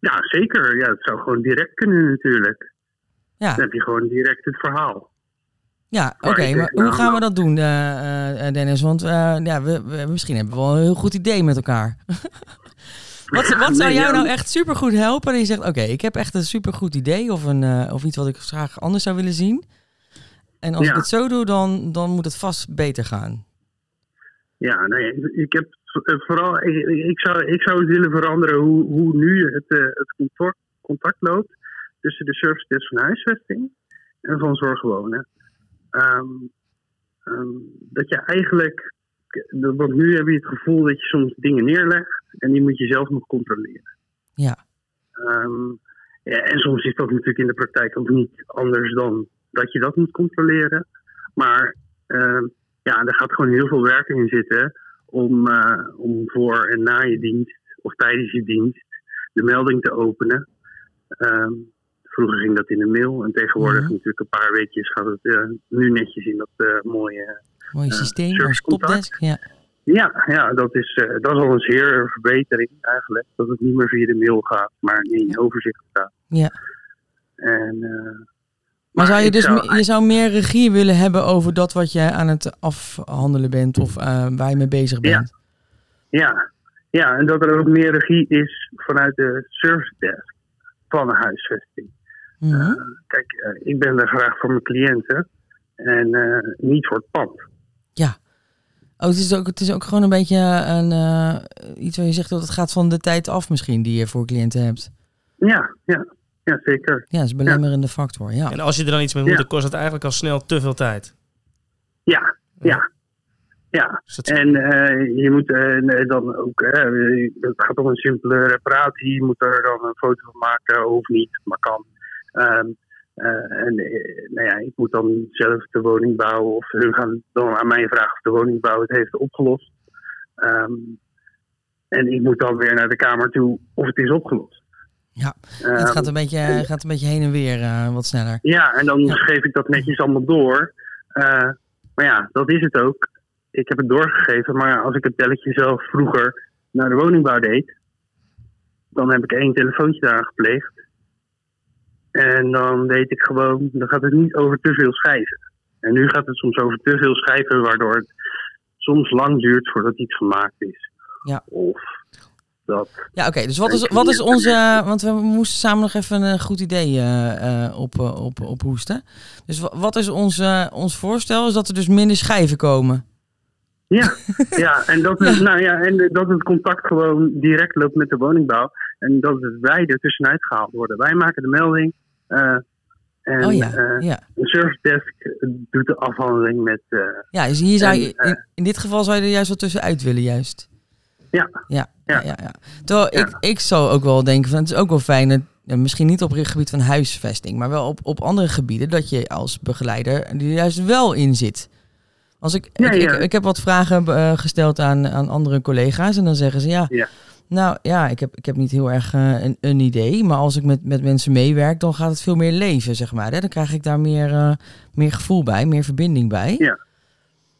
ja zeker. Ja, het zou gewoon direct kunnen natuurlijk.
Ja,
Dan heb je gewoon direct het verhaal.
ja oké, maar hoe
nou,
gaan we dat doen, eh, eh, Dennis? Want eh, ja, we, we- misschien hebben we wel een heel goed idee met elkaar. wat, wat zou jou nou echt supergoed helpen? Dat je zegt, oké, ik heb echt een supergoed idee of, een, eh, of iets wat ik graag anders zou willen zien. En als
Ja.
ik het zo doe, dan, dan moet het vast beter gaan.
Ja, nee, ik, ik heb eh, vooral, ik, ik, zou, ik zou willen veranderen hoe, hoe nu het, eh, het contact, contact loopt tussen de service desk van huisvesting en van zorgwonen. Ehm, ehm, dat je eigenlijk, want nu heb je het gevoel dat je soms dingen neerlegt en die moet je zelf nog controleren.
Ja.
Ehm, ja, en soms is dat natuurlijk in de praktijk ook niet anders dan dat je dat moet controleren. Maar ehm, ja, er gaat gewoon heel veel werk in zitten om, eh, om voor en na je dienst of tijdens je dienst de melding te openen. Ehm, vroeger ging dat in de mail en tegenwoordig
Mhm.
natuurlijk een paar weekjes gaat het eh, nu netjes in dat eh, mooie.
Mooi
Eh,
systeem als topdesk. Ja.
Ja, ja dat, is, eh, dat is al een zeer verbetering eigenlijk. Dat het niet meer via de mail gaat, maar in
Ja.
overzicht staat.
Ja.
En, eh,
Maar zou je dus
zou-
je zou meer regie willen hebben over dat wat je aan het afhandelen bent of eh, waar je mee bezig
Ja.
bent?
Ja, ja, en dat er ook meer regie is vanuit de service desk van een huisvesting.
Mhm.
Kijk, ik ben er graag voor mijn cliënten en niet voor het pand.
Oh, het is, ook, het is ook gewoon een beetje een, eh, iets waar je zegt dat het gaat van de tijd af misschien die je voor cliënten hebt.
Ja, ja, ja zeker.
Ja, dat is een belemmerende factor. Ja.
En als je er dan iets mee moet,
Ja.
dan kost het eigenlijk al snel te veel tijd.
Ja, ja, ja.
Dus
En eh, je moet eh, nee, dan ook, het gaat om een simpele reparatie, je moet er dan een foto van maken, of niet, maar kan. Ehm, eh, en eh, nou ja, ik moet dan zelf de woning bouwen, of hun gaan dan aan mij vragen of de woningbouw het heeft opgelost. Ehm, en ik moet dan weer naar de kamer toe of het is opgelost.
Ja,
Ehm,
het gaat een, beetje, gaat een beetje heen en weer eh, wat sneller.
ja, en dan
Ja.
geef ik dat netjes allemaal door. Maar ja, dat is het ook. Ik heb het doorgegeven, maar als ik het belletje zelf vroeger naar de woningbouw deed, dan heb ik één telefoontje daar gepleegd. En dan deed ik gewoon, dan gaat het niet over te veel schijven. En nu gaat het soms over te veel schijven, waardoor het soms lang duurt voordat iets gemaakt is.
Ja.
Of dat.
Ja, oké. dus wat is, wat is onze... Want we moesten samen nog even een goed idee eh, eh, op, eh, op, op hoesten. Dus wa- wat is ons, eh, ons voorstel? Is dat er dus minder schijven komen.
Ja, ja, en dat, is, nou ja, en dat het contact gewoon direct loopt met de woningbouw. En dat het wij er tussenuit gehaald worden. Wij maken de melding. Eh, en
oh ja,
eh,
ja.
de service desk doet de afhandeling met. eh,
Ja, dus hier zou je... In, in dit geval zou je er juist wat tussenuit willen, juist.
Ja.
Ja, ja,
Ja.
ja. Terwijl ik, ik zou ook wel denken van... Het is ook wel fijn... dat- Misschien niet op het gebied van huisvesting, maar wel op, op andere gebieden dat je als begeleider er juist wel in zit. Als ik,
Ja,
ik,
ja.
Ik, ik heb wat vragen gesteld aan, aan andere collega's en dan zeggen ze ja,
Ja.
Nou ja, ik heb, ik heb niet heel erg eh, een, een idee, maar als ik met, met mensen meewerk, dan gaat het veel meer leven, zeg maar. Hè? Dan krijg ik daar meer, eh, meer gevoel bij, meer verbinding bij.
Ja.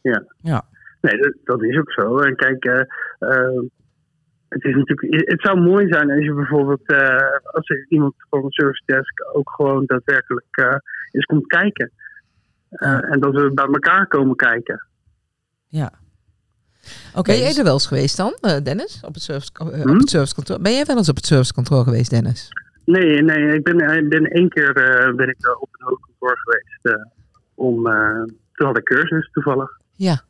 Ja.
Ja.
Nee, dat, dat is ook zo. En kijk, eh, het, is natuurlijk, het zou mooi zijn als je bijvoorbeeld, als er iemand van een service desk ook gewoon daadwerkelijk eens komt kijken. En dat we bij elkaar komen kijken.
Ja. Oké,
Ben jij
dus-
er wel eens geweest dan, eh, Dennis? Op het, service, eh, op het servicekantoor? Ben jij wel eens op het servicekantoor geweest, Dennis?
Nee, nee, ik ben, ik ben één keer eh, ben ik eh, op een hoofdkantoor geweest. eh, om, eh, toen had ik cursus toevallig.
Ja.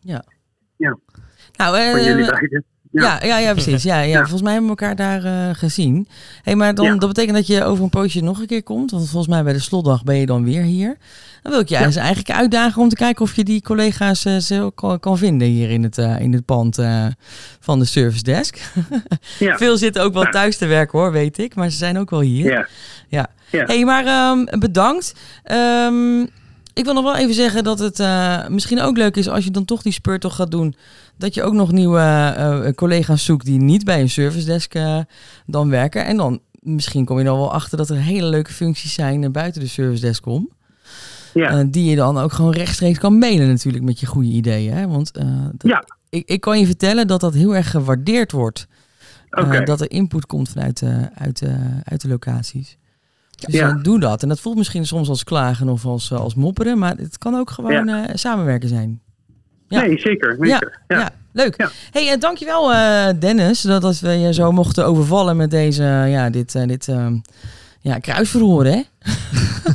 nou, eh,
Van jullie beiden.
Ja, ja, ja, precies. Ja, ja. Volgens mij hebben we elkaar daar eh, gezien. hey, maar dan,
Ja.
dat betekent dat je over een poosje nog een keer komt. Want volgens mij bij de slotdag ben je dan weer hier. Dan wil ik je
Ja.
eens eigenlijk uitdagen om te kijken of je die collega's eh, zo kan, kan vinden hier in het, eh, in het pand van de service desk.
Ja.
Veel zitten ook wel thuis te werken hoor, weet ik. Maar ze zijn ook wel hier.
Ja.
Ja.
Ja.
hey, maar ehm, bedankt. Ehm, ik wil nog wel even zeggen dat het eh, misschien ook leuk is als je dan toch die speurtocht gaat doen. Dat je ook nog nieuwe eh, collega's zoekt die niet bij een service desk eh, dan werken. En dan misschien kom je dan wel achter dat er hele leuke functies zijn eh, buiten de service desk om.
Ja.
Eh, die je dan ook gewoon rechtstreeks kan mailen natuurlijk met je goede ideeën. Hè? Want eh, dat-
Ja.
ik, ik kan je vertellen dat dat heel erg gewaardeerd wordt. Eh, dat er input komt vanuit uit uit de locaties. Dus
Ja.
doe dat. En dat voelt misschien soms als klagen of als, eh, als mopperen. Maar het kan ook gewoon eh, samenwerken zijn. Ja.
Nee, zeker.
Ja,
zeker.
ja.
Ja.
leuk.
Ja.
Hey, eh, dankjewel eh Dennis dat, dat we je zo mochten overvallen met deze, ja, dit, eh, dit ehm, ja, kruisverhoor, hè?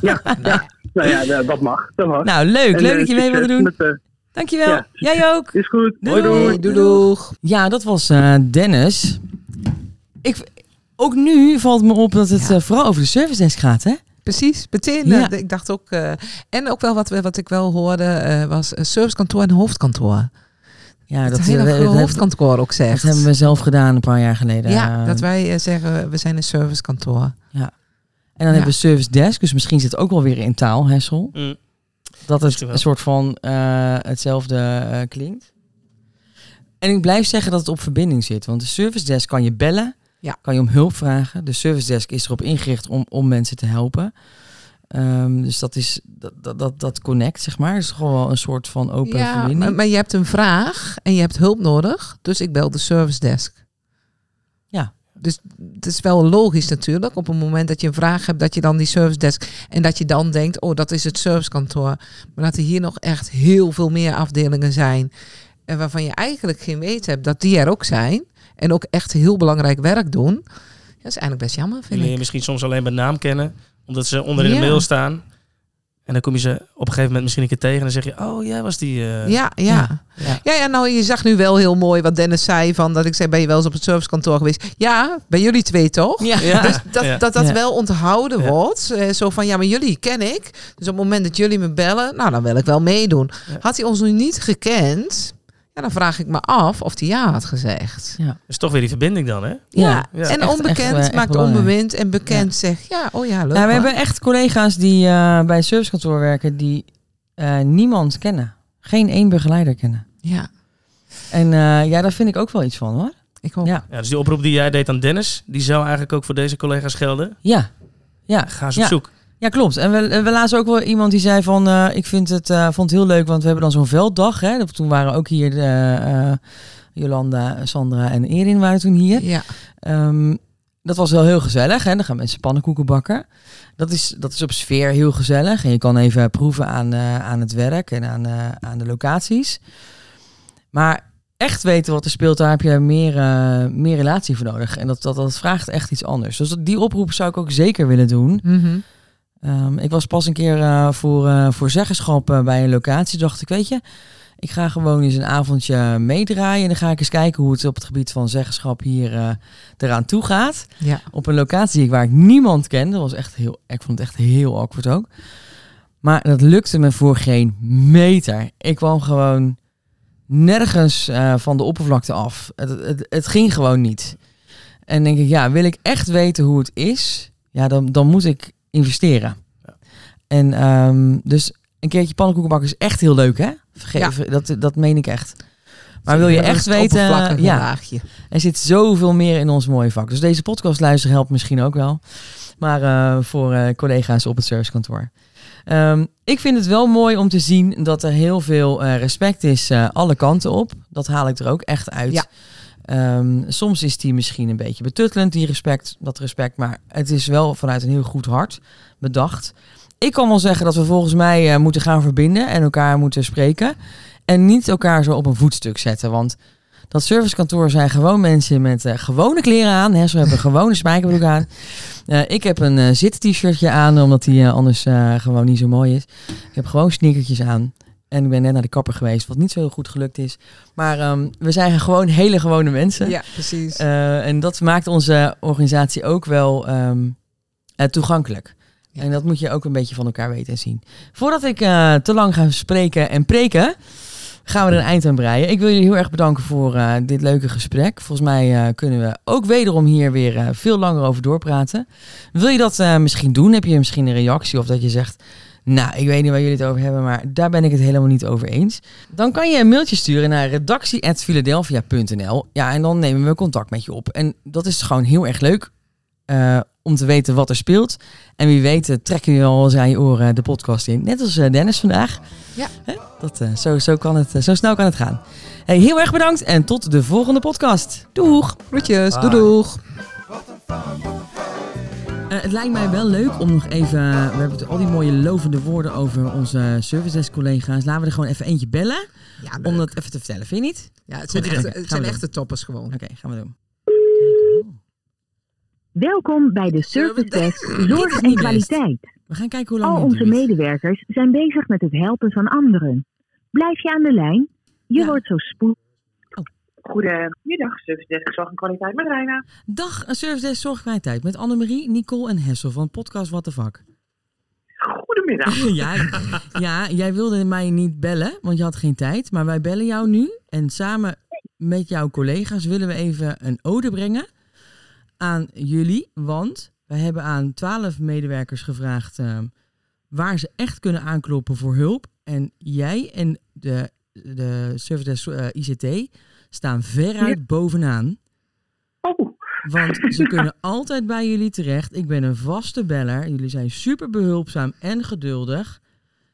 Ja, ja. Nou ja, dat mag. Dat mag.
Nou, leuk.
En,
leuk dat je mee wilde doen.
met,
Dankjewel.
ja.
Jij ook.
is goed.
Doei,
doei.
doei. Ja, dat was eh, Dennis. Ik, ook nu valt me op dat het
Ja.
eh, vooral over de service desk gaat, hè?
Precies, meteen.
Ja.
eh, ik dacht ook... eh, en ook wel wat, we- wat ik wel hoorde, eh, was een servicekantoor en hoofdkantoor.
Ja,
dat
dat,
het hele
dat,
hoofdkantoor ook
dat
zegt.
hebben we zelf gedaan een paar jaar geleden.
Ja,
Eh,
dat wij zeggen, we zijn een servicekantoor.
En dan
Ja.
hebben we service desk, dus misschien zit het ook wel weer in taal, Hessel.
Mm.
Dat het een soort van eh, hetzelfde eh, klinkt. En ik blijf zeggen dat het op verbinding zit. Want de service desk kan je bellen,
Ja.
kan je om hulp vragen. De service desk is erop ingericht om, om mensen te helpen. Ehm, dus dat is dat, dat, dat, connect, zeg maar. Is gewoon wel een soort van open
Ja,
verbinding.
maar, maar je hebt een vraag en je hebt hulp nodig. Dus ik bel de service desk.
Ja.
Dus het is wel logisch natuurlijk. Op het moment dat je een vraag hebt, dat je dan die service desk. En dat je dan denkt, oh, dat is het servicekantoor. Maar dat er hier nog echt heel veel meer afdelingen zijn. En waarvan je eigenlijk geen weet hebt dat die er ook zijn. En ook echt heel belangrijk werk doen. Dat is eigenlijk best jammer, vind
je misschien soms alleen bij naam kennen, omdat ze onder in de
Ja.
mail staan. En dan kom je ze op een gegeven moment misschien een keer tegen en dan zeg je, oh, jij was die... eh,
Ja, ja.
Ja.
Ja. Ja, nou, je zag nu wel heel mooi wat Dennis zei. Van dat ik zei, ben je wel eens op het servicekantoor geweest? Ja, bij jullie twee toch?
Ja.
Ja.
Dus dat
Ja.
dat, dat
Ja.
wel onthouden
Ja.
wordt. Eh, zo van, ja, maar jullie ken ik. Dus op het moment dat jullie me bellen, nou, dan wil ik wel meedoen.
Ja.
Had hij ons nu niet gekend, ja, dan vraag ik me af of hij ja had gezegd.
Dat is toch weer die verbinding dan, hè?
Ja,
Ja,
Ja.
en
echt-
onbekend
echt, echt
maakt
belangrijk.
onbewend en bekend zegt, ja, oh ja, leuk.
Ja, we hebben echt collega's die eh, bij servicekantoor werken die eh, niemand kennen. Geen één begeleider kennen.
Ja,
En eh, ja, daar vind ik ook wel iets van hoor.
ik ook.
Ja,
Ja, dus die oproep die jij deed aan Dennis, die zou eigenlijk ook voor deze collega's gelden.
ja. Ja,
Ga eens op
ja.
zoek.
Ja klopt. En we, we lazen ook wel iemand die zei van... eh, ik vind het, eh, vond het heel leuk, want we hebben dan zo'n velddag. Hè. Toen waren ook hier de, eh, Jolanda, Sandra en Erin waren toen hier.
Ja,
Ehm, dat was wel heel gezellig. Hè? Dan gaan mensen pannenkoeken bakken. Dat is, dat is op sfeer heel gezellig. En je kan even proeven aan, aan het werk en aan, aan de locaties. Maar echt weten wat er speelt, daar heb je meer, meer relatie voor nodig. En dat, dat, dat vraagt echt iets anders. Dus die oproep zou ik ook zeker willen doen.
Mhm.
Ehm, ik was pas een keer eh, voor, eh, voor zeggenschap eh, bij een locatie. Dacht ik, weet je, ik ga gewoon eens een avondje meedraaien. En dan ga ik eens kijken hoe het op het gebied van zeggenschap hier eraan toe gaat.
ja.
Op een locatie waar ik niemand kende. Dat was echt heel, ik vond het echt heel awkward ook. Maar dat lukte me voor geen meter. Ik kwam gewoon nergens van de oppervlakte af. Het, het, het ging gewoon niet. En denk ik, ja, wil ik echt weten hoe het is, ja, dan, dan moet ik investeren. En ehm, dus een keertje pannenkoeken bakken is echt heel leuk, hè? Vergeef, dat, dat meen ik echt. Maar wil je echt weten, ja,
laagje.
er zit zoveel meer in ons mooie vak. Dus deze podcast luisteren helpt misschien ook wel. Maar eh, voor eh, collega's op het servicekantoor. Ehm, ik vind het wel mooi om te zien dat er heel veel eh, respect is alle kanten op. Dat haal ik er ook echt uit.
Ja.
Ehm, soms is die misschien een beetje betuttelend, die respect, dat respect. Maar het is wel vanuit een heel goed hart bedacht. Ik kan wel zeggen dat we volgens mij eh, moeten gaan verbinden en elkaar moeten spreken. En niet elkaar zo op een voetstuk zetten. Want Dat servicekantoor zijn gewoon mensen met eh, gewone kleren aan. Hè. Ze hebben een gewone spijkerbroek aan. Eh, ik heb een zit-t-shirtje aan, omdat die anders gewoon niet zo mooi is. Ik heb gewoon sneakertjes aan. En ik ben net naar de kapper geweest, wat niet zo heel goed gelukt is. Maar ehm, we zijn gewoon hele gewone mensen.
Ja, precies.
Eh, en dat maakt onze organisatie ook wel ehm, eh, toegankelijk.
Ja.
En dat moet je ook een beetje van elkaar weten en zien. Voordat ik eh, te lang ga spreken en preken, gaan we er een eind aan breien. Ik wil jullie heel erg bedanken voor dit leuke gesprek. Volgens mij kunnen we ook wederom hier weer veel langer over doorpraten. Wil je dat misschien doen? Heb je misschien een reactie of dat je zegt... Nou, ik weet niet waar jullie het over hebben, maar daar ben ik het helemaal niet over eens. Dan kan je een mailtje sturen naar redactie.philadelphia.nl. Ja, en dan nemen we contact met je op. En dat is gewoon heel erg leuk eh, om te weten wat er speelt. En wie weet eh, trekken je al eens aan je oren de podcast in. Net als eh, Dennis vandaag.
Ja.
Dat, eh, zo, zo, kan het, zo snel kan het gaan. Hey, heel erg bedankt en tot de volgende podcast. Doeg!
Groetjes, doei doeg.
Eh, het lijkt mij wel leuk om nog even... we hebben het- al die mooie lovende woorden over onze service desk collega's. Laten we er gewoon even eentje bellen.
Ja.
Om dat even te vertellen, vind je niet?
ja het zijn,
idee.
echte, het zijn toppers gewoon.
Oké, gaan we doen.
Welkom bij de Service Desk
Dit is
Zorg en. Kwaliteit.
We gaan kijken hoe lang
Al onze medewerkers zijn bezig met het helpen van anderen. Blijf je aan de lijn? Je
Ja.
wordt zo spoedig.
Goedemiddag, Service Desk Zorg en Kwaliteit met Reina.
Dag, een service desk zorgkwaliteit met Annemarie, Nicole en Hessel van podcast What the Fuck.
Goedemiddag.
ja, ja, jij wilde mij niet bellen, want je had geen tijd. Maar wij bellen jou nu. En samen met jouw collega's willen we even een ode brengen aan jullie. Want wij hebben aan twaalf medewerkers gevraagd eh, waar ze echt kunnen aankloppen voor hulp. En jij en de, de service desk eh, ICT staan veruit bovenaan.
Oh,
Want ze kunnen altijd bij jullie terecht. Ik ben een vaste beller. Jullie zijn super behulpzaam en geduldig.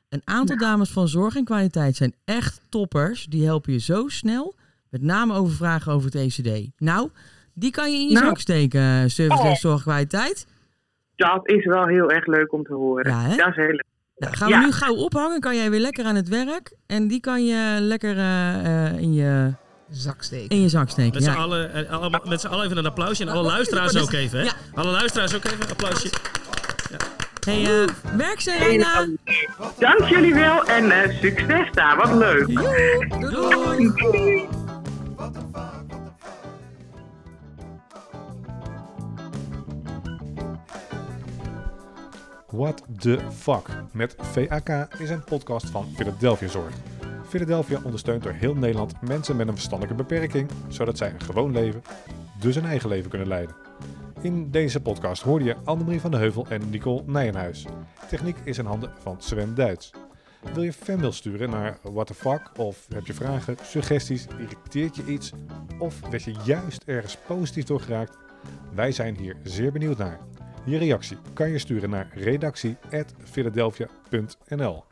Een aantal dames van zorg en kwaliteit zijn echt toppers. Die helpen je zo snel. Met name over vragen over het ECD. Nou, die kan je in je
Nou.
zak steken, eh, service
Oh.
en zorg en kwaliteit.
dat is wel heel erg leuk om te horen.
Ja, hè?
Dat is heel leuk.
Nou, gaan we
Ja.
nu gauw ophangen. Kan jij weer lekker aan het werk. En die kan je lekker eh, eh, in, je,
Zak steken.
in je zak steken.
Met z'n
Ja.
allen, eh, allemaal- met z'n allen even een applausje. En alle luisteraars ook even, hè?
Ja.
Alle luisteraars ook even een applausje.
Hey, eh werk Serena.
Dank jullie wel en eh, succes daar. Wat leuk.
Doei doei.
What the Fuck met VAK is een podcast van Philadelphia Zorg. Philadelphia ondersteunt door heel Nederland mensen met een verstandelijke beperking, zodat zij een gewoon leven, dus een eigen leven kunnen leiden. In deze podcast hoorde je Annemarie van de Heuvel en Nicole Nijenhuis. Techniek is in handen van Sven Duits. Wil je fanmail sturen naar What the Fuck of heb je vragen, suggesties, irriteert je iets of werd je juist ergens positief door geraakt? Wij zijn hier zeer benieuwd naar. Je reactie kan je sturen naar redactie.philadelphia.nl